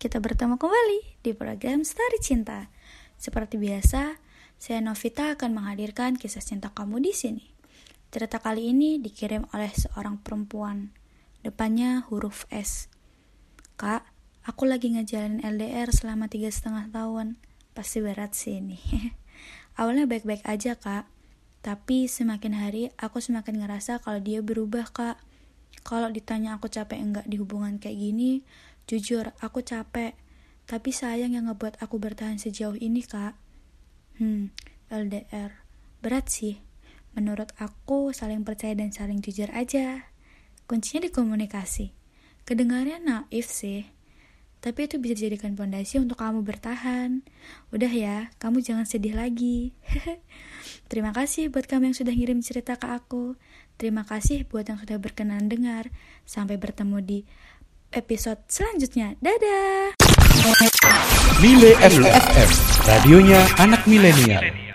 kita bertemu kembali di program Story Cinta. Seperti biasa, saya Novita akan menghadirkan kisah cinta kamu di sini. Cerita kali ini dikirim oleh seorang perempuan. Depannya huruf S. Kak, aku lagi ngejalanin LDR selama tiga setengah tahun. Pasti berat sih ini. Awalnya baik-baik aja kak, tapi semakin hari aku semakin ngerasa kalau dia berubah kak kalau ditanya aku capek enggak di hubungan kayak gini, jujur aku capek. Tapi sayang yang ngebuat aku bertahan sejauh ini, Kak. Hmm, LDR. Berat sih. Menurut aku, saling percaya dan saling jujur aja. Kuncinya di komunikasi. Kedengarannya naif sih. Tapi itu bisa dijadikan fondasi untuk kamu bertahan. Udah ya, kamu jangan sedih lagi. Terima kasih buat kamu yang sudah ngirim cerita ke aku. Terima kasih buat yang sudah berkenan dengar. Sampai bertemu di episode selanjutnya. Dadah! Mile FM, radionya anak milenial.